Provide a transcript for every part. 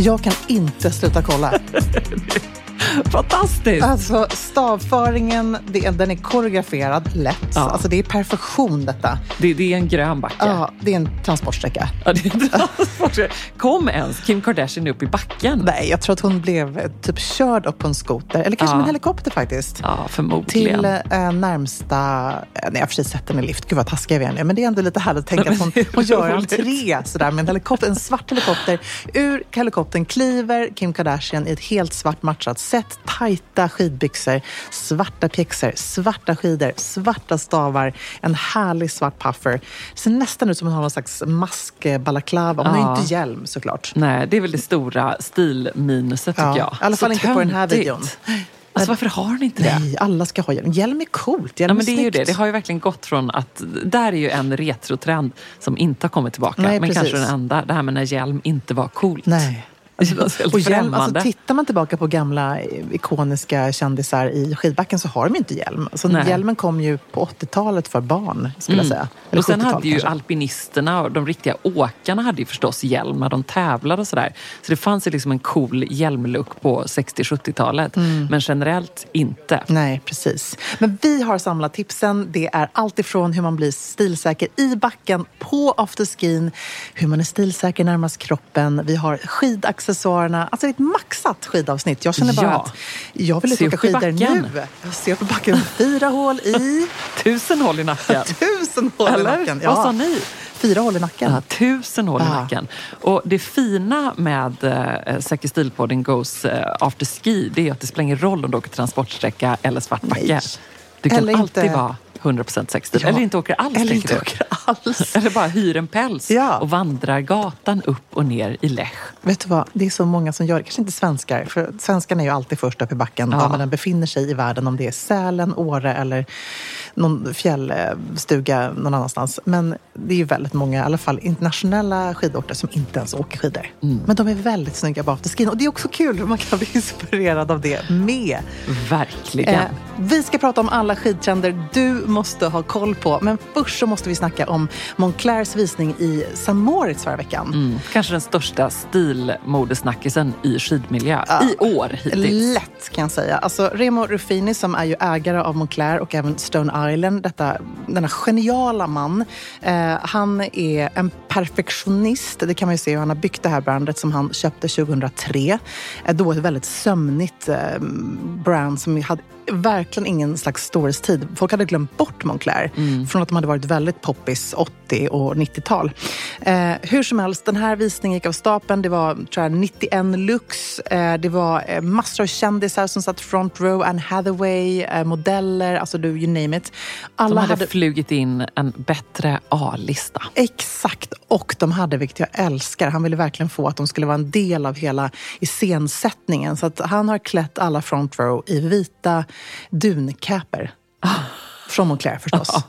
Jag kan inte sluta kolla. Fantastiskt! Alltså stavföringen, det, den är koreograferad lätt. Ja. Alltså det är perfektion detta. Det, det är en grön backe. Ja, det är en transportsträcka. Ja, det är en transportsträcka. Kom ens Kim Kardashian upp i backen? Nej, jag tror att hon blev eh, typ körd upp på en skoter. Eller kanske Ja. med en helikopter faktiskt. Ja, förmodligen. Till eh, närmsta... Eh, nej, jag har precis sett henne i lift. Gud vad taskiga vi är nu. Men det är ändå lite härligt att tänka att hon, hon gör entré sådär med en helikopter. En svart helikopter. Ur helikoptern kliver Kim Kardashian i ett helt svart matchat set. Tajta skidbyxor, svarta pjäxor, svarta skidor, svarta stavar, en härlig svart puffer. Det ser nästan ut som att hon har någon slags mask-balaklava. Hon har ju Ja. inte hjälm såklart. Nej, det är väl det stora stilminuset tycker Ja, jag. i alla fall Så inte på den här töntigt. videon. Alltså varför har ni inte det? Nej, alla ska ha hjälm. Hjälm är coolt. Hjälm Ja, men det är ju det. Det har ju verkligen gått från att... Där är ju en retrotrend som inte har kommit tillbaka. Nej, men precis. kanske den enda. Det här med när hjälm inte var coolt. Nej. Helt och hjälm, alltså, tittar man tillbaka på gamla eh, ikoniska kändisar i skidbacken så har de ju inte hjälm. Alltså, Nej. hjälmen kom ju på 80-talet för barn, skulle jag säga. Eller Och sen 70-talet hade ju kanske. alpinisterna och de riktiga åkarna hade ju förstås hjälm när de tävlade och sådär. Så det fanns ju liksom en cool hjälmlook på 60-70-talet. Mm. Men generellt inte. Nej, precis. Men vi har samlat tipsen. Det är allt ifrån hur man blir stilsäker i backen, på afterskin, hur man är stilsäker närmast kroppen. Vi har skidaccessoarerna. Alltså det är ett maxat skidavsnitt. Jag känner bara Ja. att jag vill ut och åka i skidor nu. Jag ser på backen fyra hål i, Tusen hål i nacken. tusen hål i Eller? nacken. Vad sa ni? Fyra hål i nacken. Ja, tusen hål i Ja. nacken. Och det fina med eh, Säker stil-podden Goes eh, After Ski det är att det spelar ingen roll om du åker transportsträcka eller svart backe. Du kan Eller alltid inte- vara 100% sexstil. Ja. Eller inte åker alls. Eller inte åker alls. Eller bara hyr en päls Ja. och vandrar gatan upp och ner i Lech. Vet du vad, det är så många som gör det. Kanske inte svenskar, för svenskarna är ju alltid först upp i backen Ja. var man än befinner sig i världen. Om det är Sälen, Åre eller någon fjällstuga någon annanstans. Men det är ju väldigt många, i alla fall internationella skidorter som inte ens åker skidor. Mm. Men de är väldigt snygga på afterskin och det är också kul hur man kan bli inspirerad av det med. Verkligen. Eh, vi ska prata om alla skidtrender du måste ha koll på. Men först så måste vi snacka om Monclairs visning i St. Moritz förra veckan. Mm. Kanske den största stilmodesnackisen i skidmiljö i år hittills. Lätt kan jag säga. Alltså, Remo Ruffini som är ju ägare av Moncler och även Stone Island, detta, denna geniala man. Eh, han är en perfektionist. Det kan man ju se hur han har byggt det här brandet som han köpte 2003. Eh, då ett väldigt sömnigt eh, brand som hade verkligen ingen slags storhetstid. Folk hade glömt bort Moncler Mm. från att de hade varit väldigt poppis 80 och 90-tal. Eh, hur som helst, den här visningen gick av stapeln. Det var tror jag, 91 looks. Eh, det var eh, massor av kändisar som satt front row. Anne Hathaway, eh, modeller, alltså du, you name it. Alla De hade, flugit in en bättre A-lista. Exakt. Och de hade, vilket jag älskar, han ville verkligen få att de skulle vara en del av hela iscensättningen. Så att han har klätt alla front row i vita duncaper. Från Moncler förstås.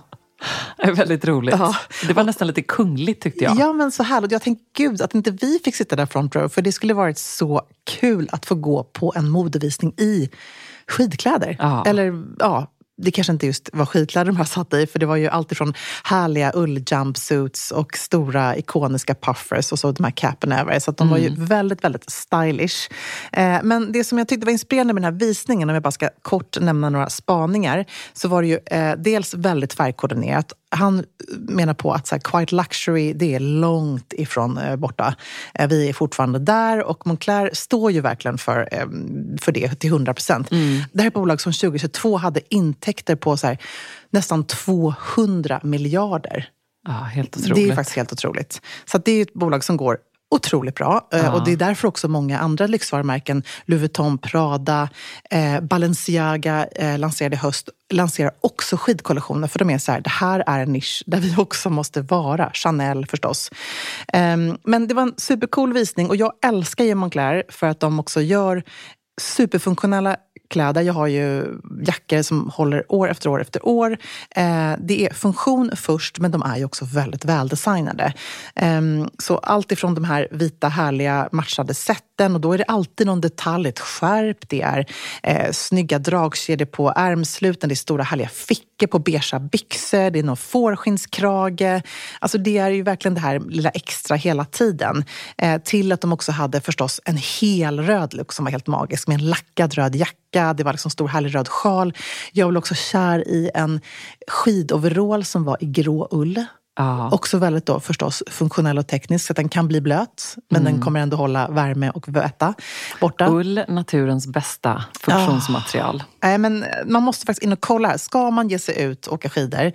Det är väldigt roligt. Ja. Det var nästan lite kungligt tyckte jag. Ja, men så härligt. Jag tänkte, gud, att inte vi fick sitta där front row. För det skulle varit så kul att få gå på en modevisning i skidkläder. Ja. Eller, ja, det kanske inte just var skidkläder de här satt i. För det var ju alltifrån härliga ulljumpsuits och stora ikoniska puffers och så de här capen över. Så de var ju väldigt, väldigt stylish. Eh, men det som jag tyckte var inspirerande med den här visningen, om jag bara ska kort nämna några spaningar, så var det ju eh, dels väldigt färgkoordinerat han menar på att så här, quiet luxury, det är långt ifrån eh, borta. Eh, vi är fortfarande där och Moncler står ju verkligen för, eh, för det till 100 procent. Det här är ett bolag som 2022 hade intäkter på så här, nästan 200 miljarder. Ja, helt otroligt. Det är faktiskt helt otroligt. Så att det är ett bolag som går otroligt bra. Eh, Ja. Och det är därför också många andra lyxvarumärken, Louis Vuitton, Prada, eh, Balenciaga eh, lanserade i höst, lanserar också skidkollektioner. För de är så här, det här är en nisch där vi också måste vara. Chanel förstås. Ehm, men det var en supercool visning och jag älskar ju Moncler för att de också gör superfunktionella kläder. Jag har ju jackor som håller år efter år efter år. Eh, det är funktion först, men de är ju också väldigt väldesignade. Eh, så allt ifrån de här vita härliga matchade sätten och då är det alltid någon detalj, ett skärp, det är eh, snygga dragkedjor på ärmsluten, det är stora härliga fickor på beiga byxor, det är någon fårskinnskrage. Alltså det är ju verkligen det här lilla extra hela tiden. Eh, till att de också hade förstås en hel röd look som var helt magisk med en lackad röd jacka. Det var liksom stor härlig röd sjal. Jag var också kär i en skidoverall som var i grå ull. Ja. Också väldigt då förstås funktionell och teknisk, så att den kan bli blöt men Mm. den kommer ändå hålla värme och väta borta. Ull, naturens bästa funktionsmaterial. Nej, men man måste faktiskt in och kolla. här. Ska man ge sig ut och åka skidor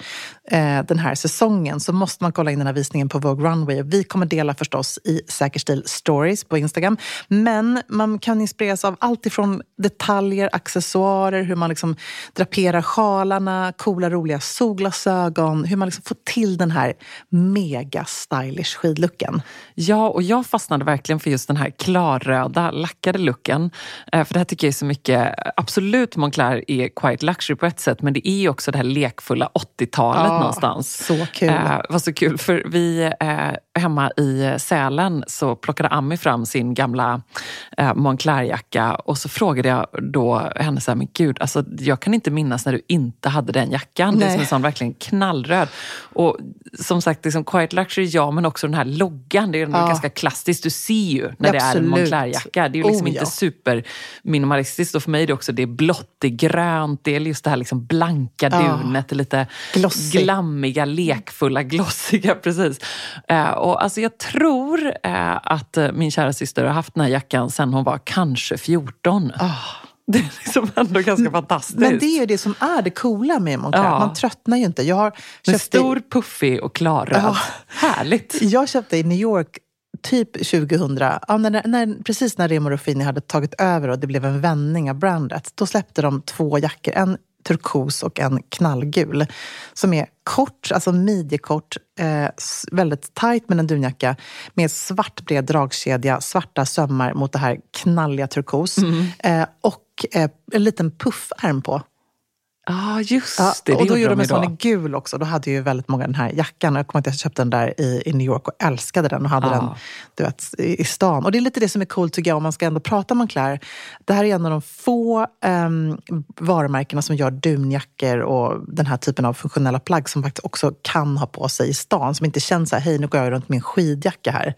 eh, den här säsongen så måste man kolla in den här visningen på Vogue Runway. Vi kommer dela förstås i Säker stil stories på Instagram. Men man kan inspireras av allt ifrån detaljer, accessoarer, hur man liksom draperar sjalarna, coola roliga solglasögon, hur man liksom får till den här mega stylish skidlooken. Ja, och jag fastnade verkligen för just den här klarröda lackade looken. Eh, För det här tycker jag är så mycket, absolut Moncler är quite luxury på ett sätt, men det är ju också det här lekfulla 80-talet Ja, någonstans. så kul. Eh, var så kul, för vi eh, hemma i Sälen så plockade Ami fram sin gamla eh, Moncler-jacka och så frågade jag då henne så här, men gud, alltså, jag kan inte minnas när du inte hade den jackan. Det är Nej. som en sån verkligen knallröd. Och som sagt, liksom Quiet Luxury, ja, men också den här loggan. Det är Ja. ganska klassiskt. Du ser ju när det är en Absolut. Moncler-jacka. Det är ju liksom Oh, inte ja. superminimalistiskt. Och för mig är det också det är blått, det är grönt, det är just det här liksom blanka Ja. dunet, lite Glossy. glammiga, lekfulla, glossiga. Precis. Eh, och alltså jag tror eh, att eh, min kära syster har haft den här jackan sedan hon var kanske 14. Det är liksom ändå ganska fantastiskt. Men det är ju det som är det coola med Moncler. Ja. Man tröttnar ju inte. Jag har köpt stor, puffig och klarröd. Ja. Härligt. Jag köpte i New York typ 2000, ja, när, när, precis när Remo Ruffini hade tagit över och det blev en vändning av brandet. Då släppte de två jackor, en turkos och en knallgul. Som är kort, alltså midjekort, eh, väldigt tajt med en dunjacka med svart bred dragkedja, svarta sömmar mot det här knalliga turkos. Eh, och eh, en liten puffärm på. Ah, just Ja, det. och då gjorde de en sån i gul också. Då hade ju väldigt många den här jackan. Jag kommer att jag köpte den där i, i New York och älskade den och hade Ja. den du vet, i, i stan. Och det är lite det som är coolt tycker jag om man ska ändå prata om Moncler. Det här är en av de få um, varumärkena som gör dunjackor och den här typen av funktionella plagg som faktiskt också kan ha på sig i stan. Som inte känns så här, hej nu går jag runt min skidjacka här.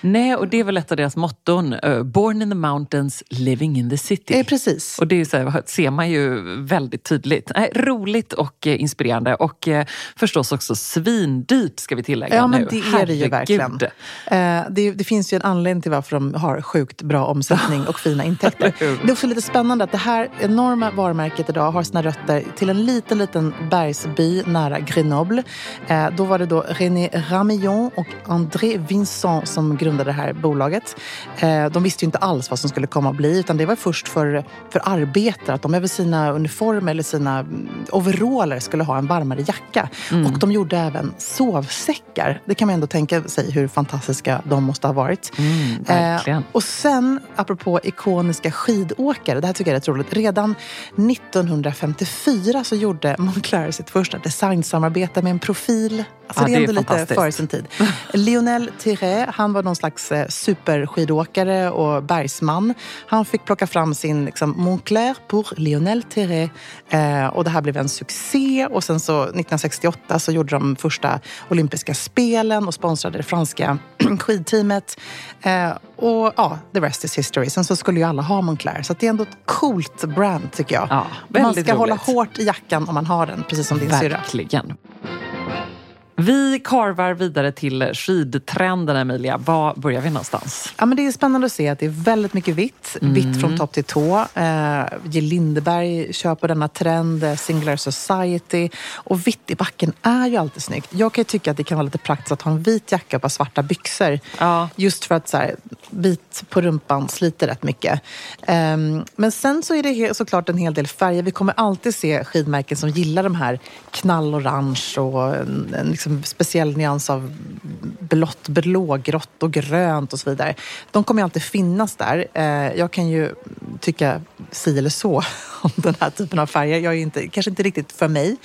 Nej, och det är väl ett av deras motton. eh, Born in the mountains, living in the city. Eh, precis. Och det är så här, ser man ju väldigt tydligt. Nej, roligt och eh, inspirerande och eh, förstås också svindyrt ska vi tillägga Ja, nu. men det är det ju verkligen. Eh, det, det finns ju en anledning till varför de har sjukt bra omsättning och fina intäkter. Det är också lite spännande att det här enorma varumärket idag har sina rötter till en liten, liten bergsby nära Grenoble. Då var det då René Ramillon och André Vincent som grundade det här bolaget. De visste ju inte alls vad som skulle komma att bli, utan det var först för, för arbetare, att de över sina uniformer eller sina mm, overaller skulle ha en varmare jacka. Och de gjorde även sovsäckar. Det kan man ändå tänka sig hur fantastiska de måste ha varit. Mm. Eh, och sen, apropå ikoniska skidåkare, det här tycker jag är rätt roligt. Redan 1954 så gjorde Moncler sitt första designsamarbete med en profil. Alltså Ja, det är ändå lite före sin tid. Lionel Tiré, han var någon slags eh, superskidåkare och bergsman. Han fick plocka fram sin liksom, Moncler pour Lionel Tiré. Eh, och det här blev en succé. Och sen så 1968 så gjorde de första olympiska spelen och sponsrade det franska skidteamet. Eh, och ja, the rest is history. Sen så skulle ju alla ha Moncler. Så det är ändå ett coolt brand tycker jag. Ja, man ska hålla roligt. hårt i jackan om man har den, precis som din syrra. Verkligen. Vi karvar vidare till skidtrenden, Emilia. Var börjar vi någonstans? Ja, men det är spännande att se att det är väldigt mycket vitt. Vitt från topp till tå. Eh, J. Lindeberg kör på denna trend. eh, Singular Society. Och vitt i backen är ju alltid snyggt. Jag kan tycka att det kan vara lite praktiskt att ha en vit jacka och par svarta byxor. Ja. Just för att så här, vit på rumpan sliter rätt mycket. Ehm, men sen så är det såklart en hel del färger. Vi kommer alltid se skidmärken som gillar de här knallorange och en liksom speciell nyans av blått, blågrått och grönt och så vidare. De kommer ju alltid finnas där. Eh, jag kan ju tycka si eller så om den här typen av färger. Jag är inte, kanske inte riktigt för mig.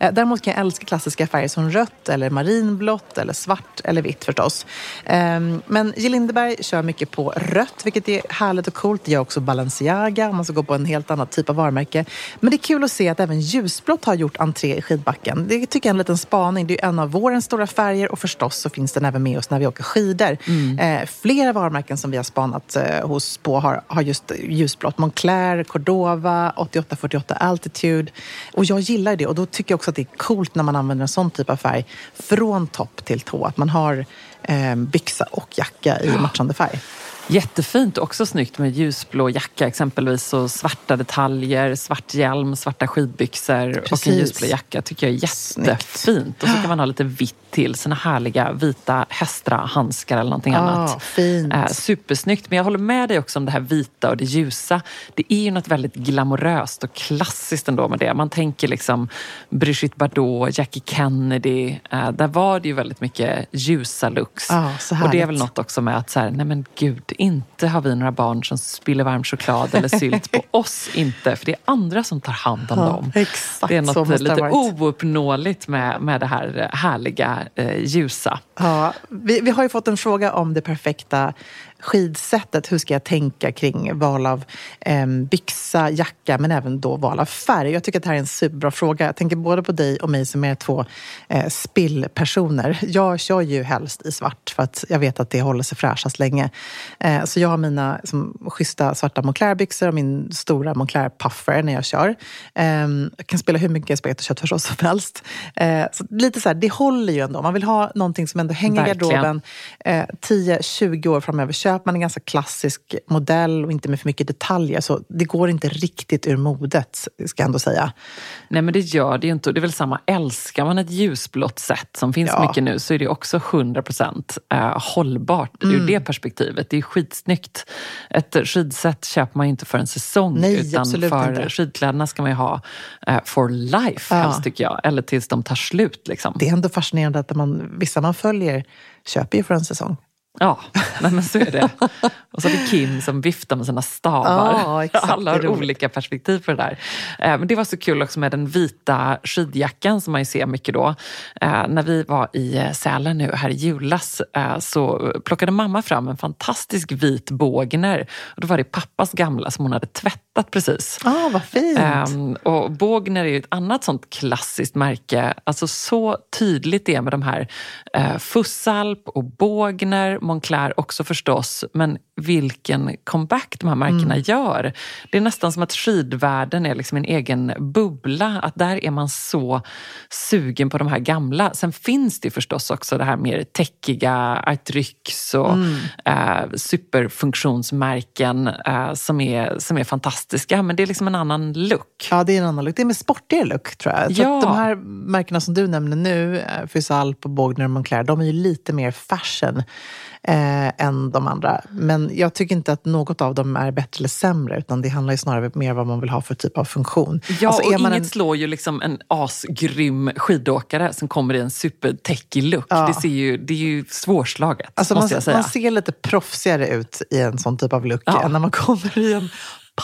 Eh, däremot kan jag älska klassiska färger som rött eller marinblått eller svart eller vitt förstås. Ehm, men J. Lindeberg kör mycket på rött, vilket är härligt och coolt. Det gör också Balenciaga om man ska gå på en helt annan typ av varumärke. Men det är kul att se att även ljusblått har gjort entré i skidbacken. Det tycker jag är en liten spaning. Det är en av vårens stora färger och förstås så finns den även med oss när vi åker skidor. Eh, flera varumärken som vi har spanat eh, hos på har, har just ljusblått. Moncler, Cordova, 8848 Altitude. Och jag gillar det och då tycker jag också att det är coolt när man använder en sån typ av färg från topp till tå. Att man har eh, byxa och jacka i matchande färg. Jättefint också snyggt med ljusblå jacka exempelvis och svarta detaljer, svart hjälm, svarta skidbyxor och en Precis. ljusblå jacka tycker jag är jättefint. Och så kan man ha lite vitt till, sina härliga vita hästra-handskar eller någonting Ah, annat. fint. Eh, supersnyggt. Men jag håller med dig också om det här vita och det ljusa. Det är ju något väldigt glamoröst och klassiskt ändå med det. Man tänker liksom Brigitte Bardot, Jackie Kennedy. Eh, där var det ju väldigt mycket ljusa looks. Ah, så och det är väl något också med att så här, nej men gud, inte har vi några barn som spiller varm choklad eller sylt på oss inte. För det är andra som tar hand om Ja, dem. exakt det är något lite ouppnåeligt med, med det här härliga eh, ljusa. Ja, vi, vi har ju fått en fråga om det perfekta skidsättet. Hur ska jag tänka kring val av eh, byxa, jacka men även då val av färg? Jag tycker att det här är en superbra fråga. Jag tänker både på dig och mig som är två eh, spillpersoner. Jag kör ju helst i svart för att jag vet att det håller sig fräschast länge. Eh, så jag har mina som, schyssta svarta Moncler-byxor och min stora Moncler-puffer när jag kör. Eh, jag kan spela hur mycket spagetti och köttfärssås som helst. Eh, så lite så här, det håller ju ändå. Man vill ha någonting som ändå hänger i garderoben eh, 10-20 år framöver. Köper man en ganska klassisk modell och inte med för mycket detaljer så det går inte riktigt ur modet, ska jag ändå säga. Nej men det gör det ju inte. Det är väl samma, älskar man ett ljusblått sätt som finns Ja. mycket nu så är det också 100% eh, hållbart Mm. ur det perspektivet. Det är skitsnyggt. Ett skidset köper man ju inte för en säsong Nej, utan för inte. skidkläderna ska man ju ha eh, for life Ja. helst tycker jag. Eller tills de tar slut. Liksom. Det är ändå fascinerande att man, vissa man följer köper ju för en säsong. Ja, nej men så är det. Och så har vi Kim som viftar med sina stavar. Ja. Alla har olika perspektiv på det där. Eh, Men det var så kul också med den vita skidjackan som man ju ser mycket då. Eh, När vi var i eh, Sälen nu här i julas så plockade mamma fram en fantastisk vit bågner. Och då var det pappas gamla som hon hade tvättat precis. Ah, vad fint. Ehm, och Bågner är ju ett annat sånt klassiskt märke. Alltså så tydligt det är med de här Fussalp och Bågner, Moncler också förstås. Men vilken comeback de här märkena gör. Det är nästan som att skidvärlden är liksom en egen bubbla. Att där är man så sugen på de här gamla. Sen finns det förstås också det här mer täckiga, Artryx och eh, superfunktionsmärken eh, som, är, som är fantastiska. Men det är liksom en annan look. Ja, det är en annan look. Det är en sportigare look tror jag. Så Ja. de här märkena som du nämner nu, eh, Fysalp, Bågner och Moncler, de är ju lite mer fashion eh, än de andra. Men jag tycker inte att något av dem är bättre eller sämre, utan det handlar ju snarare mer om vad man vill ha för typ av funktion. Ja, Alltså, och inget en- slår ju liksom en asgrym skidåkare som kommer i en supertechig look. Ja. Det, ser ju, det är ju svårslaget, Alltså måste man, jag säga. man ser lite proffsigare ut i en sån typ av look Ja. än när man kommer i en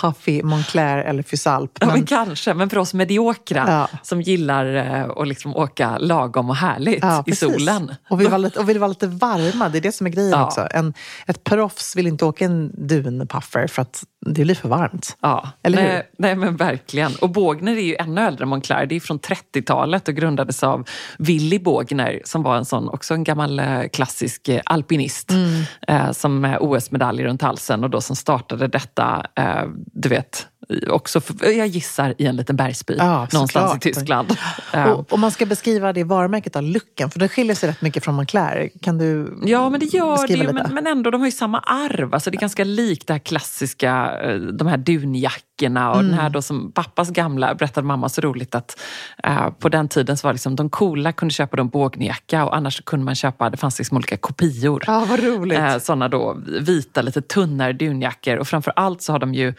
puffy Moncler eller Fysalp. Ja, men Men- kanske, men för oss mediokra Ja. som gillar eh, att liksom åka lagom och härligt Ja, i precis. solen. Och vill, vara lite, och vill vara lite varma, det är det som är grejen Ja. också. En, ett proffs vill inte åka en dunpuffer för att det blir för varmt. Ja, Eller hur? nej, nej men verkligen. Och Bågner är ju ännu äldre än Moncler. Det är från 30-talet och grundades av Willy Bågner som var en sån, också en gammal eh, klassisk eh, alpinist Mm. eh, som med OS-medalj runt halsen och då som startade detta, eh, du vet, också, jag gissar i en liten bergsby Ja, någonstans såklart. i Tyskland. Eh, Och om man ska beskriva det varumärket av looken, för det skiljer sig rätt mycket från Moncler. Kan du Ja, men det gör det lite? Men, men ändå, de har ju samma arv. Alltså det är ganska likt det här klassiska, eh, de här dunjackorna och Mm. den här då som pappas gamla, berättade mamma så roligt att eh, på den tiden så var liksom de coola kunde köpa en bågnjacka och annars kunde man köpa, det fanns liksom olika kopior. Ja, vad roligt. Eh, sådana då vita, lite tunnare dunjackor och framför allt så har de ju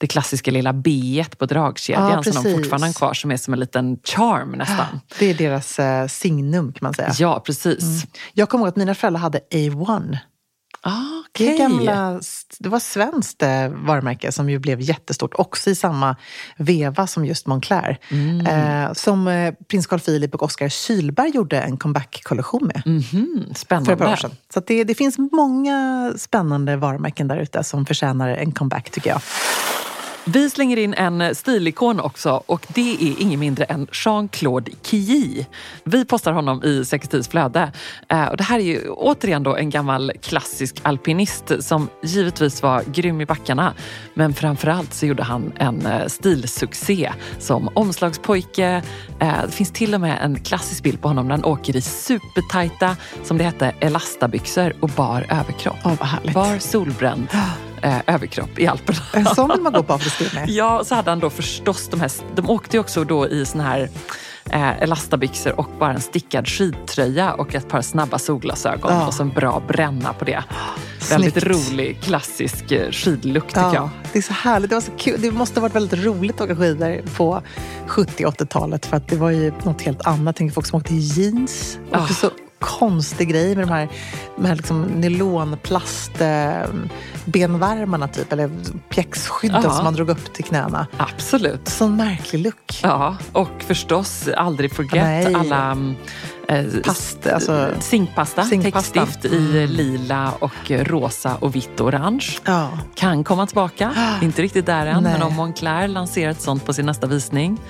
det klassiska lilla B på dragkedjan Ja, som de fortfarande har kvar som är som en liten charm nästan. Det är deras eh, signum kan man säga. Ja, precis. Jag kommer ihåg att mina föräldrar hade A1. Ah, Det, gamla, det var ett svenskt eh, varumärke som ju blev jättestort, också i samma veva som just Moncler. Mm. Eh, som eh, prins Carl Philip och Oscar Kylberg gjorde en comeback-kollektion med. Mhm, För spännande. ett år sedan. Så det, det finns många spännande varumärken där ute som förtjänar en comeback tycker jag. Vi slänger in en stilikon också och det är ingen mindre än Jean-Claude Killy. Vi postar honom i Sekretils flöde. Eh, Och det här är ju återigen då en gammal klassisk alpinist som givetvis var grym i backarna. Men framförallt så gjorde han en eh, stilsuccé som omslagspojke. Eh, Det finns till och med en klassisk bild på honom när han åker i supertajta, som det hette, elastabyxor och bar överkropp. Åh, vad härligt. Bar solbränd eh, överkropp i Alperna. En sån vill man gå på afterski. Ja, så hade han då förstås de här... De åkte ju också då i såna här eh, elastabyxor och bara en stickad skidtröja och ett par snabba solglasögon Ja. och så en bra bränna på det. Väldigt Snyggt. rolig klassisk eh, skidlook tycker Ja, jag. det är så härligt. Det, var så kul. det måste ha varit väldigt roligt att åka skidor på 70 80-talet för att det var ju något helt annat. Tänker folk som åkte i jeans. Och Ah. så konstig grej med de här, de här liksom nylonplast eh, benvärmarna typ, eller pjäxskydden Ja. som man drog upp till knäna. Absolut. Sån märklig look. Ja, och förstås aldrig forget Nej. alla mm, eh, Past, alltså, zinkpasta, zinkpasta. täckstift i lila och rosa och vitt och orange. ja. kan komma tillbaka. Inte riktigt där än, Nej. men om Moncler lanserar ett sånt på sin nästa visning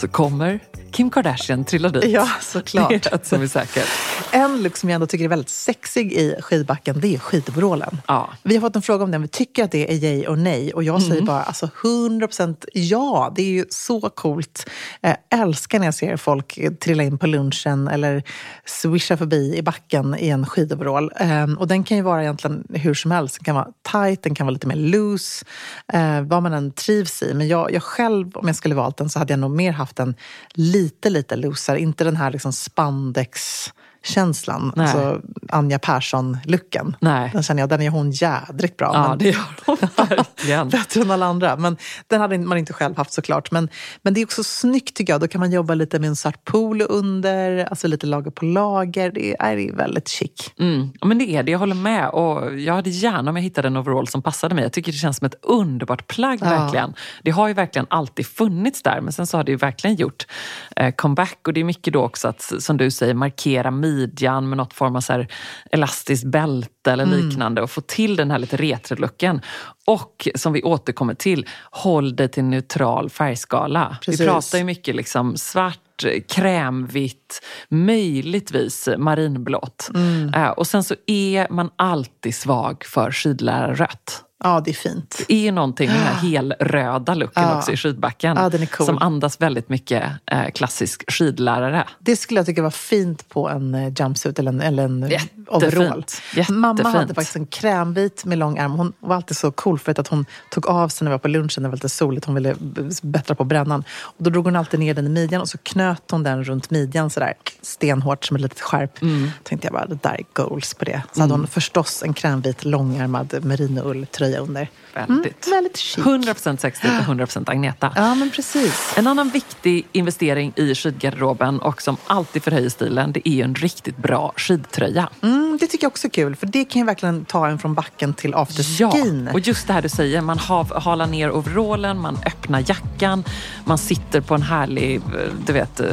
så kommer Kim Kardashian trilla dit. Ja, såklart. Det är som är säkert. En look som jag ändå tycker är väldigt sexig i skidbacken, det är skidoverallen. Ja. Vi har fått en fråga om den. Vi tycker att det är yay och nej. Och jag Mm. säger bara alltså 100% ja. Det är ju så coolt. Jag älskar när jag ser folk trilla in på lunchen eller swisha förbi i backen i en skidoverall. Ehm, och den kan ju vara egentligen hur som helst. Den kan vara tight, den kan vara lite mer loose. Eh, vad man än trivs i. Men jag, jag själv, om jag skulle valt den, så hade jag nog mer haft en lite, lite loosare. Inte den här liksom spandex känslan. Nej. Alltså Anja Persson-looken. Nej. Den känner jag, den är hon jädrigt bra. Ja, men- det gör hon verkligen. bättre än alla andra. Men den hade man inte själv haft såklart. Men, men det är också snyggt tycker jag. Då kan man jobba lite med en svart polo under, alltså lite lager på lager. Det är, det är väldigt chic. Mm, men det är det, jag håller med. Och jag hade gärna om jag hittade en overall som passade mig. Jag tycker det känns som ett underbart plagg Ja. verkligen. Det har ju verkligen alltid funnits där men sen så har det ju verkligen gjort eh, comeback. Och det är mycket då också att, som du säger, markera midjan med något form av så elastiskt bälte eller liknande och få till den här lite retrolooken. Och som vi återkommer till, håll dig till neutral färgskala. Precis. Vi pratar ju mycket liksom svart, krämvitt, möjligtvis marinblått. Eh, och sen så är man alltid svag för skidlärarrött. Ja, det är fint. Det är ju någonting med den här helröda looken Ja. också i skidbacken. Ja, den är cool. Som andas väldigt mycket eh, klassisk skidlärare. Det skulle jag tycka var fint på en eh, jumpsuit eller en, eller en Jättefint. overall. Mamma hade Jättefint. faktiskt en krämvit med lång ärm. Hon var alltid så cool för att hon tog av sig när vi var på lunchen, när det var lite soligt. Hon ville bättra på brännan. Och då drog hon alltid ner den i midjan och så knöt hon den runt midjan sådär stenhårt som ett litet skärp. Mm. tänkte jag bara, det där är goals på det. Så hade hon förstås en krämvit långärmad merinoulltröja under. Väldigt. Mm, väldigt chic. 100% sexstil och 100% Agneta. Ja, men precis. En annan viktig investering i skidgarderoben och som alltid förhöjer stilen, det är ju en riktigt bra skidtröja. Mm, det tycker jag också är kul, för det kan ju verkligen ta en från backen till afterskin. Ja, och just det här du säger, man hav, halar ner overallen, man öppnar jackan, man sitter på en härlig eh, du vet, eh,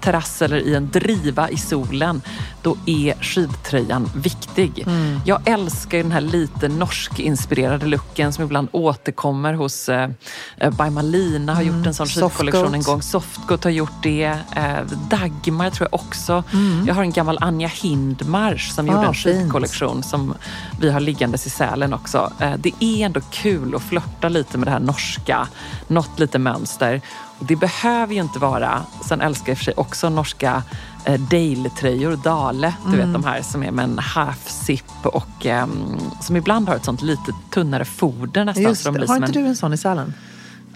terrass eller i en driva i solen. Då är skidtröjan viktig. Mm. Jag älskar ju den här lite norsk-inspirerade looken som ibland återkommer hos eh, eh, By Malina har gjort en sån skidkollektion en gång. Softgoat har gjort det. Eh, Dagmar tror jag också. Jag har en gammal Anja Hindmarsch som gjorde Ah, en fint. skidkollektion som vi har liggandes i Sälen också. Eh, Det är ändå kul att flörta lite med det här norska, något lite mönster. Och det behöver ju inte vara, sen älskar jag i och för sig också norska eh, Dale-tröjor, Dale, du Mm. vet de här som är med en half-zip och ehm, som ibland har ett sånt lite tunnare foder nästan. Just så de blir Har inte en, du en sån i Sälen?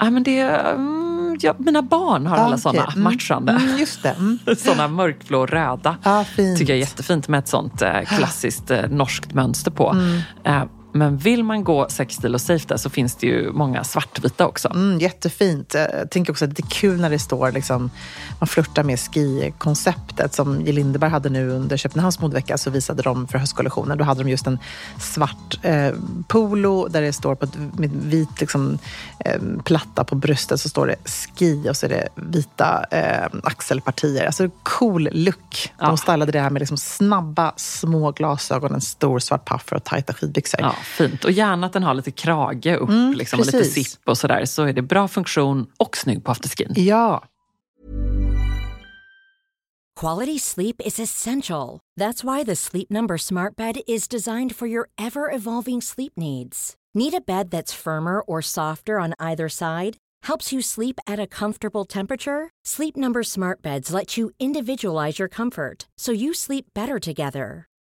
Ja, men det, mm, ja, mina barn har alla Ah, såna. Mm. matchande. Mm, just det. Mm. Såna mörkblå och röda. Ja, fint. Tycker jag är jättefint med ett sånt eh, klassiskt eh, norskt mönster på. Mm. Eh, men vill man gå sexstil och safe där så finns det ju många svartvita också. Mm, jättefint. Eh, Jag tänker också att det är kul när det står, liksom, man flörtar med ski-konceptet som Jill Lindeberg hade nu under Köpenhamns modevecka så visade de för höstkollektionen. Då hade de just en svart eh, polo där det står på ett, med vit liksom, eh, platta på bröstet så står det ski och så är det vita eh, axelpartier. Alltså cool look. De Ja. stylade det här med liksom snabba små glasögon, en stor svart puffer och tajta skidbyxor. Ja, fint. Och gärna att den har lite krage upp Mm, liksom, och lite zipp och sådär. Så är det bra funktion och snygg på afterskin. Ja. Quality sleep is essential. That's why the Sleep Number Smart Bed is designed for your ever evolving sleep needs. Need a bed that's firmer or softer on either side? Helps you sleep at a comfortable temperature? Sleep Number Smart Beds let you individualize your comfort so you sleep better together.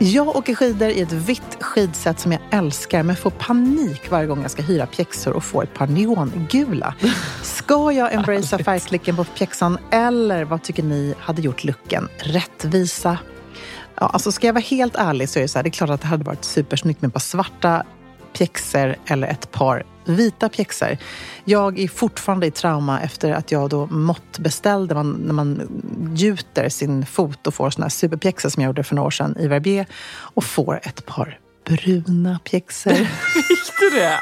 Jag åker skidor i ett vitt skidset som jag älskar men får panik varje gång jag ska hyra pjäxor och får ett par neongula. Ska jag embracea färgklicken på pjäxan eller vad tycker ni hade gjort looken rättvisa? Ja, alltså ska jag vara helt ärlig så är det så här, det är klart att det hade varit supersnyggt med ett par svarta pjäxor eller ett par vita pjäxor. Jag är fortfarande i trauma efter att jag då måttbeställde man, när man gjuter sin fot och får såna här superpjäxor som jag gjorde för några år sedan i Verbier och får ett par bruna pjäxor. Fick du det?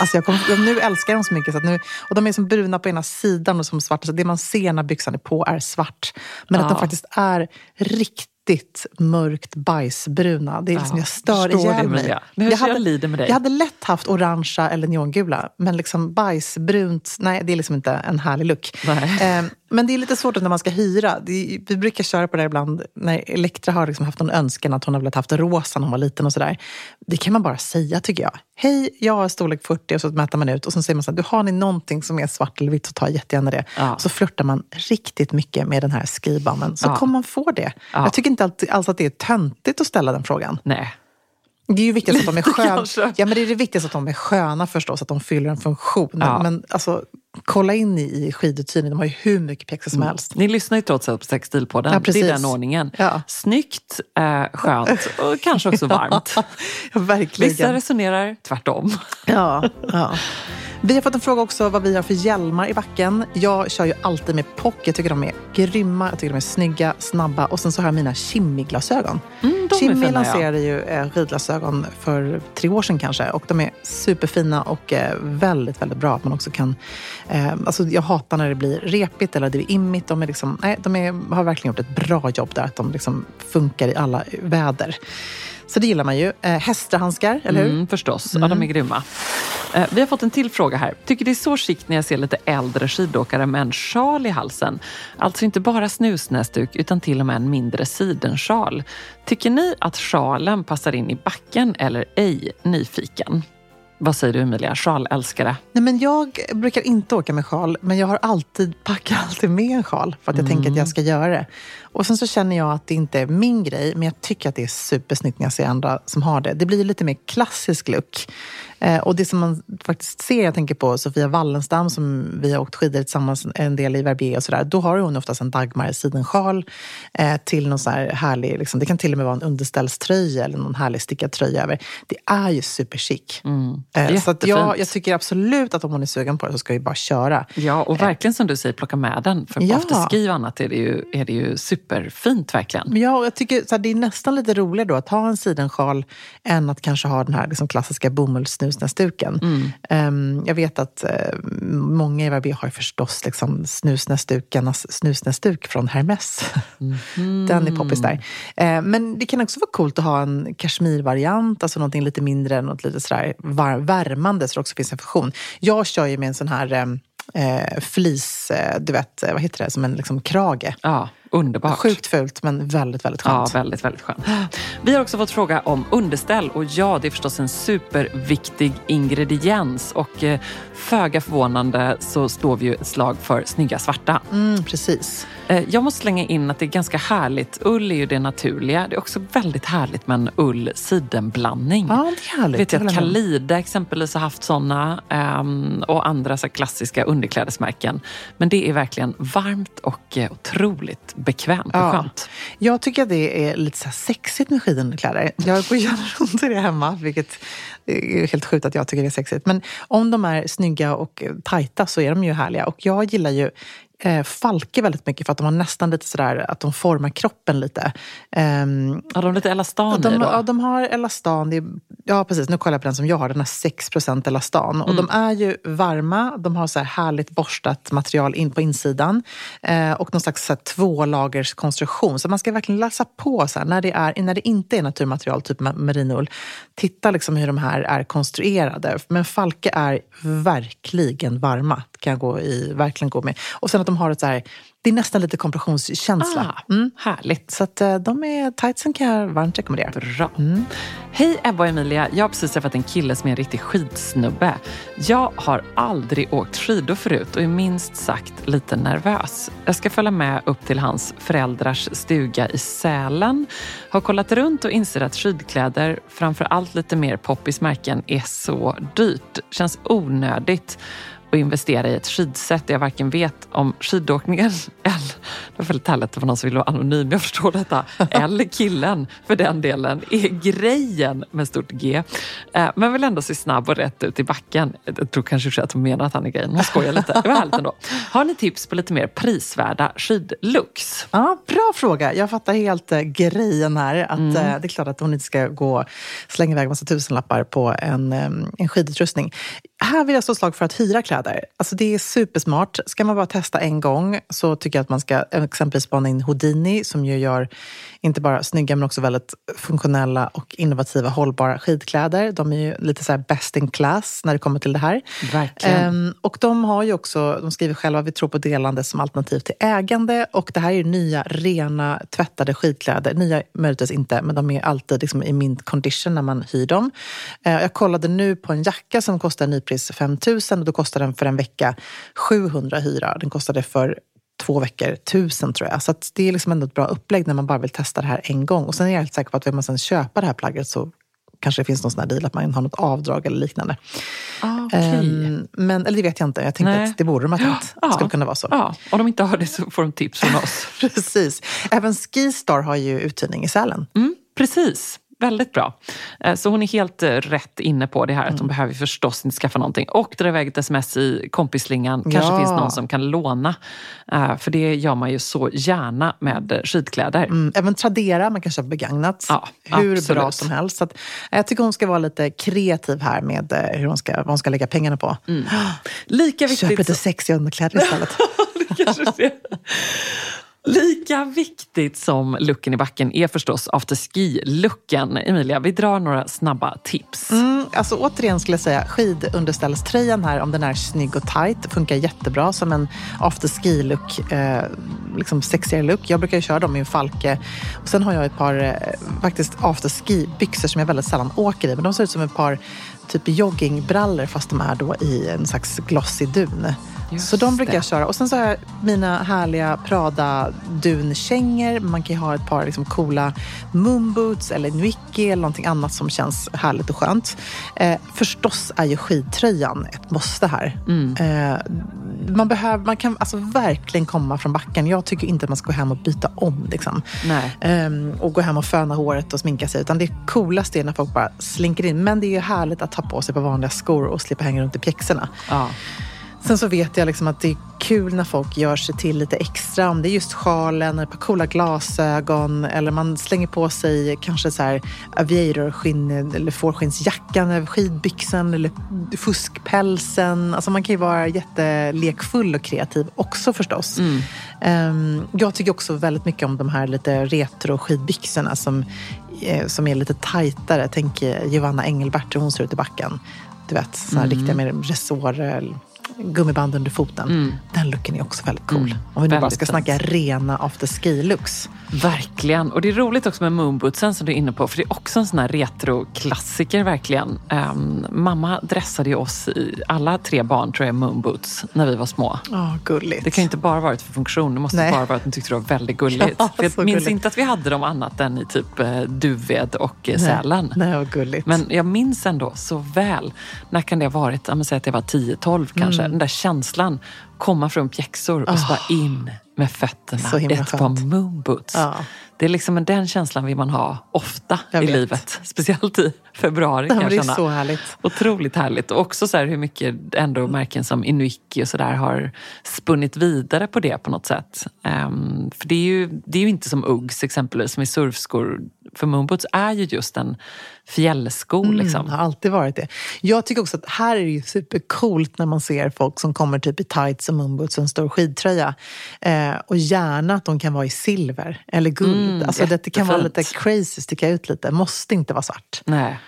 Alltså jag kom, nu älskar jag dem så mycket. Så att nu, och de är som bruna på ena sidan och som svarta. Så det man ser när byxan är på är svart. Men att Ja. de faktiskt är riktigt mörkt bajsbruna. Det är liksom, Ja, jag stör ihjäl mig. Emilia. Men jag hade, lider med dig. jag hade lätt haft orangea eller neongula. Men liksom bajsbrunt, nej det är liksom inte en härlig look. Eh, men det är lite svårt när man ska hyra. Det vi brukar köra på det ibland när Elektra har liksom haft någon önskan att hon har velat haft rosa när hon var liten och sådär. Det kan man bara säga tycker jag. Hej, jag har storlek 40 och så mäter man ut och så säger man så här, du har ni någonting som är svart eller vitt så ta jättegärna det. Ja. Så flörtar man riktigt mycket med den här skrivbanden så Ja. kommer man få det. Ja. Jag tycker inte alls att det är töntigt att ställa den frågan. Nej. Det är ju viktigt att de är sköna. Ja, men det är det viktigaste att de är sköna förstås, att de fyller en funktion. Ja. Men alltså, kolla in i, skiduthyrning, de har ju hur mycket pjäxor som helst. Ni lyssnar ju trots allt på Sextilpodden. Ja, det precis. är den ordningen. Ja. Snyggt, eh, skönt och kanske också varmt. Ja, verkligen. Vissa resonerar tvärtom. Ja, ja. Vi har fått en fråga också vad vi har för hjälmar i backen. Jag kör ju alltid med POC. Jag tycker de är grymma, jag tycker de är snygga, snabba. Och sen så har jag mina Kimmy-glasögon. Mm, ja. lanserade ju eh, skidglasögon för tre år sedan kanske. Och de är superfina och eh, väldigt, väldigt bra. Att man också kan... Eh, alltså jag hatar när det blir repigt eller det är immigt. De, är liksom, nej, de är, har verkligen gjort ett bra jobb där. Att de liksom funkar i alla väder. Så det gillar man ju. Eh, hästhandskar, eller hur? Mm, förstås, ja, de är grymma. Eh, vi har fått en till fråga här. Tycker det är så chic när jag ser lite äldre skidåkare med en sjal i halsen. Alltså inte bara snusnäsduk utan till och med en mindre sidensjal. Tycker ni att sjalen passar in i backen eller ej? Nyfiken. Vad säger du Emilia, sjalälskare? Nej, men jag brukar inte åka med sjal, men jag har alltid, packar alltid med en sjal för att jag tänker att jag ska göra det. Och sen så känner jag att det inte är min grej, men jag tycker att det är supersnyggt när jag ser andra som har det. Det blir lite mer klassisk look. Eh, och det som man faktiskt ser, jag tänker på Sofia Wallenstam som vi har åkt skidor tillsammans en del i Verbier och sådär. Då har hon oftast en Dagmar sidensjal eh, till någon så här härlig, liksom, det kan till och med vara en underställströja eller någon härlig stickad tröja över. Det är ju superchic. Eh, så att jag, jag tycker absolut att om hon är sugen på det så ska vi bara köra. Ja, och verkligen som du säger, plocka med den. För på Ja. afterski och annat är det ju, är det ju superfint verkligen. Ja, och jag tycker så här, det är nästan lite roligare då att ha en sidensjal än att kanske ha den här liksom, klassiska bomullssnusnäsduken. Ehm, jag vet att eh, många i Verbier har ju förstås liksom, snusnäsdukarnas snusnäsduk från Hermes. den är poppis där. Eh, men det kan också vara coolt att ha en kashmirvariant, alltså någonting lite mindre, något lite sådär var- värmande så det också finns en funktion. Jag kör ju med en sån här ehm, eh, flis, eh, du vet, eh, vad heter det, som en liksom, krage. Ja, underbart. Sjukt fult men väldigt, väldigt Ja, skönt. väldigt, väldigt skönt. Vi har också fått fråga om underställ och ja, det är förstås en superviktig ingrediens och eh, föga förvånande så står vi ju ett slag för snygga svarta. Mm, precis. Eh, Jag måste slänga in att det är ganska härligt. Ull är ju det naturliga. Det är också väldigt härligt med en ull-sidenblandning. Ja, det är härligt. Vet jag att. Kalida exempelvis har haft såna ehm, och andra så klassiska underklädesmärken. Men det är verkligen varmt och eh, otroligt bekvämt och Ja. skönt. Jag tycker att det är lite så sexigt med skidunderkläder. Jag är på att göra runt i det hemma, vilket är helt sjukt att jag tycker det är sexigt. Men om de är snygga och tajta så är de ju härliga. Och jag gillar ju eh, Falke väldigt mycket för att de har nästan lite sådär att de formar kroppen lite. Ehm, Har de lite elastan i de, då? ja, de har elastan. Är, ja, precis. Nu kollar jag på den som jag har. Den har 6% elastan. Och Mm. de är ju varma. De har så här härligt borstat material in på insidan. Eh, och någon slags så här tvålagers konstruktion. Så man ska verkligen läsa på så här, när, det är, när det inte är naturmaterial, typ merinoull. Titta liksom hur de här är konstruerade. Men Falke är verkligen varma. Kan gå i, verkligen gå med. Och sen att de har ett så här, det är nästan lite kompressionskänsla. Ah, Härligt. Så att, eh, de är tightsen kan jag varmt rekommendera. Bra. Hej Ebba och Emilia. Jag har precis träffat en kille som är en riktig skidsnubbe. Jag har aldrig åkt skidor förut och är minst sagt lite nervös. Jag ska följa med upp till hans föräldrars stuga i Sälen. Har kollat runt och inser att skidkläder, framför allt lite mer poppismärken, är så dyrt. Känns onödigt att investera i ett skidset där jag varken vet om skidåkningen eller, det var väldigt härligt det var någon som ville vara anonym, jag förstår detta, eller killen för den delen, är grejen med stort G. Eh, Men vill ändå se snabb och rätt ut i backen. Jag tror kanske att hon menar att han är grejen, hon skojar lite. Det var härligt ändå. Har ni tips på lite mer prisvärda skidlooks? Ja, bra fråga. Jag fattar helt eh, grejen här. Att, Mm. eh, det är klart att hon inte ska gå slänga iväg massa tusenlappar på en, en skidutrustning. Här vill jag slå slag för att hyra kläder. Alltså det är supersmart. Ska man bara testa en gång så tycker jag att man ska exempelvis spana in Houdini som ju gör inte bara snygga men också väldigt funktionella och innovativa hållbara skidkläder. De är ju lite så här best in class när det kommer till det här. Verkligen. Ehm, och de har ju också, de skriver själva, vi tror på delande som alternativ till ägande. Och det här är ju nya, rena, tvättade skidkläder. Nya möjligtvis inte, men de är alltid liksom i mint condition när man hyr dem. Eh, jag kollade nu på en jacka som kostar nypris 5 000 och då kostar den för en vecka 700 hyra. Den kostade för två veckor 1000 tror jag. Så det är liksom ändå ett bra upplägg när man bara vill testa det här en gång. Och sen är jag helt säker på att vill man sen köpa det här plagget så kanske det finns någon sån här deal att man har något avdrag eller liknande. Ah, okej. Ehm, men, eller det vet jag inte. Jag tänkte Nej. att det borde de ha tänkt. Ja. skulle kunna vara så. Ja, om de inte har det så får de tips från oss. Precis. Även Skistar har ju uthyrning i Sälen. Mm, precis. Väldigt bra. Eh, Så hon är helt eh, rätt inne på det här att hon behöver förstås inte skaffa någonting. Och dra iväg ett sms i kompisslingan. Kanske Ja. finns någon som kan låna. Eh, För det gör man ju så gärna med skidkläder. Mm, även Tradera, man kan köpa begagnat. Ja, hur absolut. bra som helst. Så att, jag tycker hon ska vara lite kreativ här med hur hon ska, vad hon ska lägga pengarna på. Lika Köp viktigt, lite sexiga underkläder istället. Lika viktigt som looken i backen är förstås afterski-looken. Emilia, vi drar några snabba tips. Mm, alltså återigen skulle jag säga skidunderställströjan här, om den är snygg och tight, funkar jättebra som en afterski-look, eh, liksom sexigare look. Jag brukar ju köra dem i en Falke. Och sen har jag ett par eh, faktiskt afterski-byxor som jag väldigt sällan åker i, men de ser ut som ett par typ joggingbrallor fast de är då i en slags glossy dun. Just så de brukar det. jag köra. Och sen så har jag mina härliga Prada dunkängor. Man kan ju ha ett par liksom coola moonboots eller Nike eller någonting annat som känns härligt och skönt. Eh, förstås är ju skidtröjan ett måste här. Eh, man, behöver, man kan alltså verkligen komma från backen. Jag tycker inte att man ska gå hem och byta om. Liksom. Ehm, och gå hem och föna håret och sminka sig. Utan det coolaste är när folk bara slinker in. Men det är ju härligt att ta på sig på vanliga skor och slippa hänga runt i pjäxorna. Ja. Sen så vet jag liksom att det är kul när folk gör sig till lite extra. Om det är just sjalen, ett par coola glasögon eller man slänger på sig kanske så här aviatorskinn eller fårskinnsjackan över skidbyxan eller fuskpälsen. Alltså man kan ju vara jättelekfull och kreativ också förstås. Ehm, jag tycker också väldigt mycket om de här lite retro skidbyxorna som, eh, som är lite tajtare. Tänk eh, Giovanna Engelbert hur hon ser ut i backen. Du vet, såna här riktiga med resårer, gummiband under foten. Den looken är också väldigt cool. Mm, Om vi nu bara ska fint. snacka rena after ski-looks. Verkligen. Och det är roligt också med moonbootsen som du är inne på. För det är också en sån här retroklassiker verkligen. Ehm, mamma dressade ju oss i alla tre barn tror jag moonboots när vi var små. Ja, gulligt. Det kan ju inte bara varit för funktion. Det måste Nej. bara vara att hon tyckte det var väldigt gulligt. Ja, jag minns gulligt. inte att vi hade dem annat än i typ eh, Duved och eh, Sälen. Nej, vad gulligt. Men jag minns ändå så väl, när kan det ha varit? Säg att jag var 10-12 kanske. Mm. Den där känslan komma från pjäxor och så bara in med fötterna i ett par skönt. moonboots. Ja. Det är liksom den känslan vill man ha ofta i vet. livet. Speciellt i februari Ja, kan jag det är så härligt. Otroligt härligt. Och också så hur mycket ändå märken som Inuiki och sådär har spunnit vidare på det på något sätt. Ehm, för det är, ju, det är ju inte som Uggs exempelvis, som är surfskor. För moonboots är ju just en fjällsko. Liksom. Mm, har alltid varit det. Jag tycker också att här är det ju supercoolt när man ser folk som kommer typ i tights och moonboots och en stor skidtröja. Eh, och gärna att de kan vara i silver eller guld. Mm, alltså det, det kan vara lite crazy, sticka ut lite. Måste inte vara svart. Nej.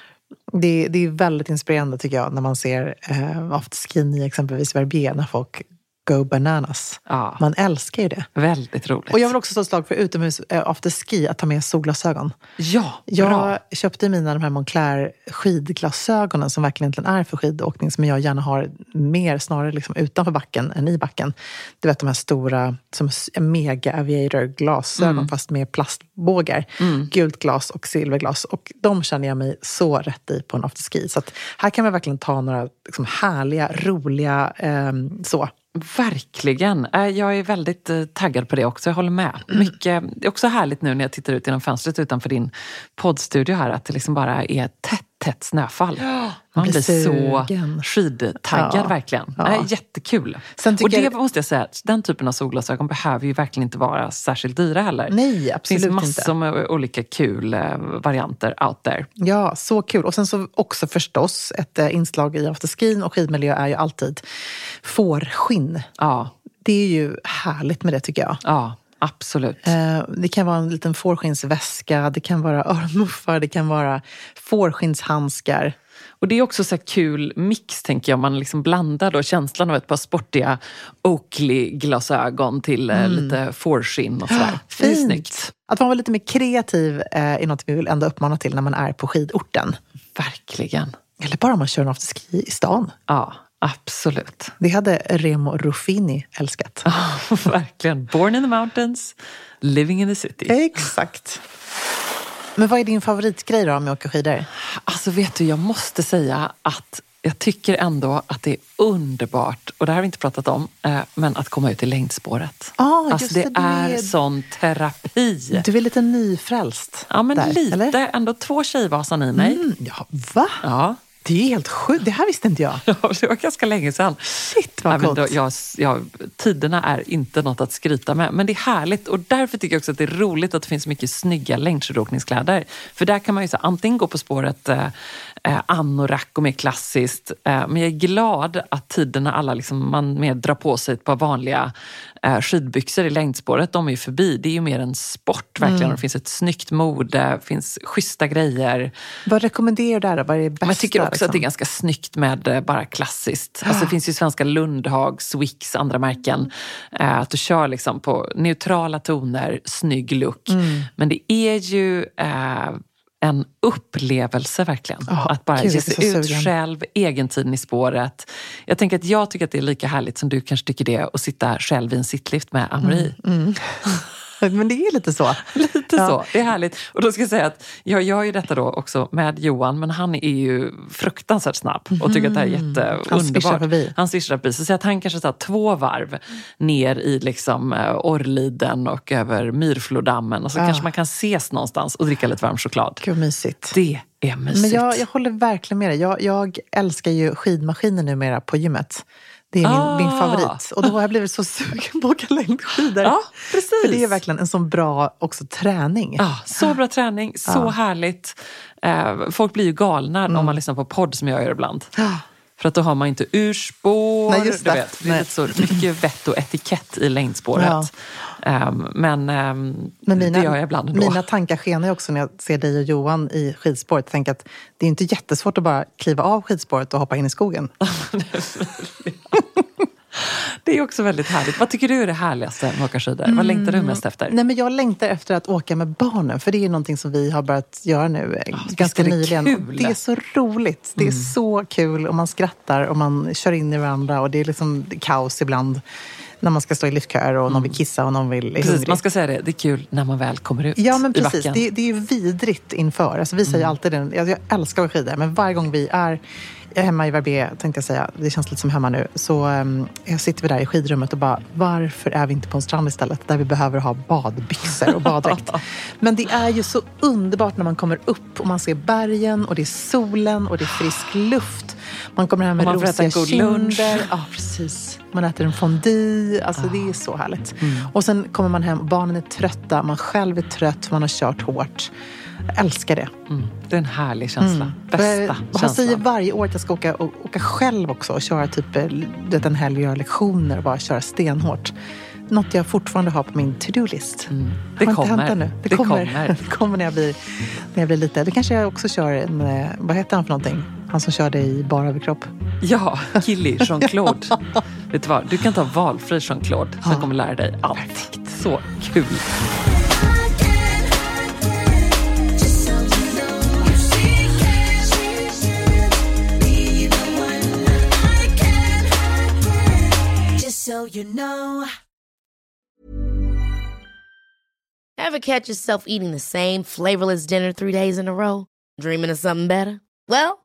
Det, det är väldigt inspirerande tycker jag när man ser eh, afterskin i exempelvis Verbier när folk go bananas. Ja. Man älskar ju det. Väldigt roligt. Och jag vill också slå ett slag för utomhus eh, afterski att ta med solglasögon. Ja, Jag bra. köpte mina de här Moncler skidglasögonen som verkligen egentligen är för skidåkning som jag gärna har mer snarare liksom utanför backen än i backen. Du vet de här stora som mega aviator glasögon Mm. fast med plastbågar. Gult glas och silverglas. Och de känner jag mig så rätt i på en afterski. Så att här kan man verkligen ta några liksom härliga, roliga ehm, så. Verkligen. Eh, Jag är väldigt eh, taggad på det också. Jag håller med. Mm. Mycket, det är också härligt nu när jag tittar ut genom fönstret utanför din poddstudio här att det liksom bara är tätt, tätt snöfall. Man blir blir så sugen. skidtaggad Ja. verkligen. Ja. Det är jättekul. Och det jag- måste jag säga, den typen av solglasögon behöver ju verkligen inte vara särskilt dyra heller. Nej, det absolut finns massor inte. med olika kul eh, varianter out there. Ja, så kul. Och sen så också förstås, ett eh, inslag i afterskin och skidmiljö är ju alltid fårskinn. Ja, Det är ju härligt med det tycker jag. ja absolut. Eh, Det kan vara en liten fårskinnsväska, det kan vara örnmuffar, det kan vara fårskinnshandskar. Och det är också så här kul mix, tänker jag. Man liksom blandar då känslan av ett par sportiga Oakley-glasögon till eh, lite fårskinn och sådär. Är snyggt. Att man var lite mer kreativ eh, är något vi vill ändå uppmana till när man är på skidorten. Verkligen. Eller bara om man kör en afterski i stan. Ja, absolut. Det hade Remo Ruffini älskat. Verkligen. Born in the mountains, living in the city. Exakt. Men vad är din favoritgrej då med att åka skidor? Alltså vet du, jag måste säga att jag tycker ändå att det är underbart, och det här har vi inte pratat om, eh, men att komma ut i längdspåret. Ah, alltså det, det, är är- sån terapi. Du är lite nyfrälst. Ja, men där, lite. Eller? Ändå två Tjejvasan i mig. Mm, ja, va? Ja. Det är helt sjukt. Det här visste inte jag. Ja, det var ganska länge sedan. Shit, vad coolt. jag, jag, tiderna är inte något att skryta med, men det är härligt. Och därför tycker jag också att det är roligt att det finns mycket snygga längdskidåkningskläder. För där kan man ju så, antingen gå på spåret eh, eh, anorak och mer klassiskt. Eh, men jag är glad att tiderna alla liksom, man mer drar på sig ett par vanliga eh, skidbyxor i längdspåret. De är ju förbi. Det är ju mer en sport verkligen. Mm. Det finns ett snyggt mode, det finns schyssta grejer. Vad rekommenderar du där? Vad är det bästa? Men jag tycker också liksom? att det är ganska snyggt med eh, bara klassiskt. Alltså det finns ju svenska Lundhag, Swix, andra märken. Eh, att du kör liksom på neutrala toner, snygg look. Mm. Men det är ju eh, en upplevelse verkligen. Ja, att bara gud, ge sig ut sugen. själv, egentiden i spåret. Jag tänker att jag tycker att det är lika härligt som du kanske tycker det att sitta själv i en sittlift med Amri. Men det är lite så. Lite Ja. så, det är härligt. Och då ska jag säga att jag gör ju detta då också med Johan, men han är ju fruktansvärt snabb och tycker att det här är jätteunderbart. Han svischar förbi. Han svischar förbi. Så säg att han kanske tar två varv ner i liksom eh, Orrliden och över Myrflodammen och så kanske man kan ses någonstans och dricka lite varm choklad. Gud, mysigt. Det är mysigt. Men jag, jag håller verkligen med dig. Jag, jag älskar ju skidmaskiner numera på gymmet. Det är min, Ah. min favorit. Och då har jag blivit så sugen på att åka längdskidor. Ja, precis. För det är verkligen en sån bra också träning. Ja, så bra träning, så härligt. Eh, folk blir ju galna Mm. om man lyssnar på podd som jag gör ibland. För att då har man inte urspår. Nej, just du det. vet. det är så mycket vett och etikett i längdspåret. Ja. Ehm, men ehm, Men mina, det gör jag ibland ändå. mina tankar skenar också när jag ser dig och Johan i skidspåret. Tänker att det är inte jättesvårt att bara kliva av skidspåret och hoppa in i skogen. Det är också väldigt härligt. Vad tycker du är det härligaste med att åka skidor? Vad längtar du mest efter? Nej, men jag längtar efter att åka med barnen, för det är någonting som vi har börjat göra nu visst ganska det nyligen. kul? Mm. Det är så roligt. Det är så kul och man skrattar och man kör in i varandra och det är liksom kaos ibland. När man ska stå i liftköer och någon vill kissa och någon vill Precis, hungrig. man ska säga det. Det är kul när man väl kommer ut Ja, men precis. Det, det är ju vidrigt inför. Alltså, vi säger Mm. alltid det. Jag, jag älskar att skida, men varje gång vi är hemma i Verbier, tänkte jag säga, det känns lite som hemma nu, så um, jag sitter vi där i skidrummet och bara, varför är vi inte på en strand istället? Där vi behöver ha badbyxor och baddräkt. men det är ju så underbart när man kommer upp och man ser bergen och det är solen och det är frisk luft. Man kommer hem med rosiga kinder. Ja, precis. Man äter en fondue. Alltså, Det är så härligt. Och sen kommer man hem och barnen är trötta. Man själv är trött. Man har kört hårt. Jag älskar det. Mm. Det är en härlig känsla. Bästa Jag, jag känslan. säger varje år att jag ska åka, och, åka själv också och köra typ eh, vet, en helg och göra lektioner och bara köra stenhårt. Något jag fortfarande har på min to-do-list. Mm. Det inte kommer. Det, Det kommer. det kommer när jag, blir, när jag blir lite... Det kanske jag också kör en... eh, Vad heter han för någonting? Han som körde i bara överkropp. Ja, Killy, Jean-Claude. Vet du vad? Du kan ta valfri Jean-Claude som Ja. kommer lära dig allt. Så kul. So you know. Ever catch yourself eating the same flavorless dinner three days in a row? Dreaming of something better? Well,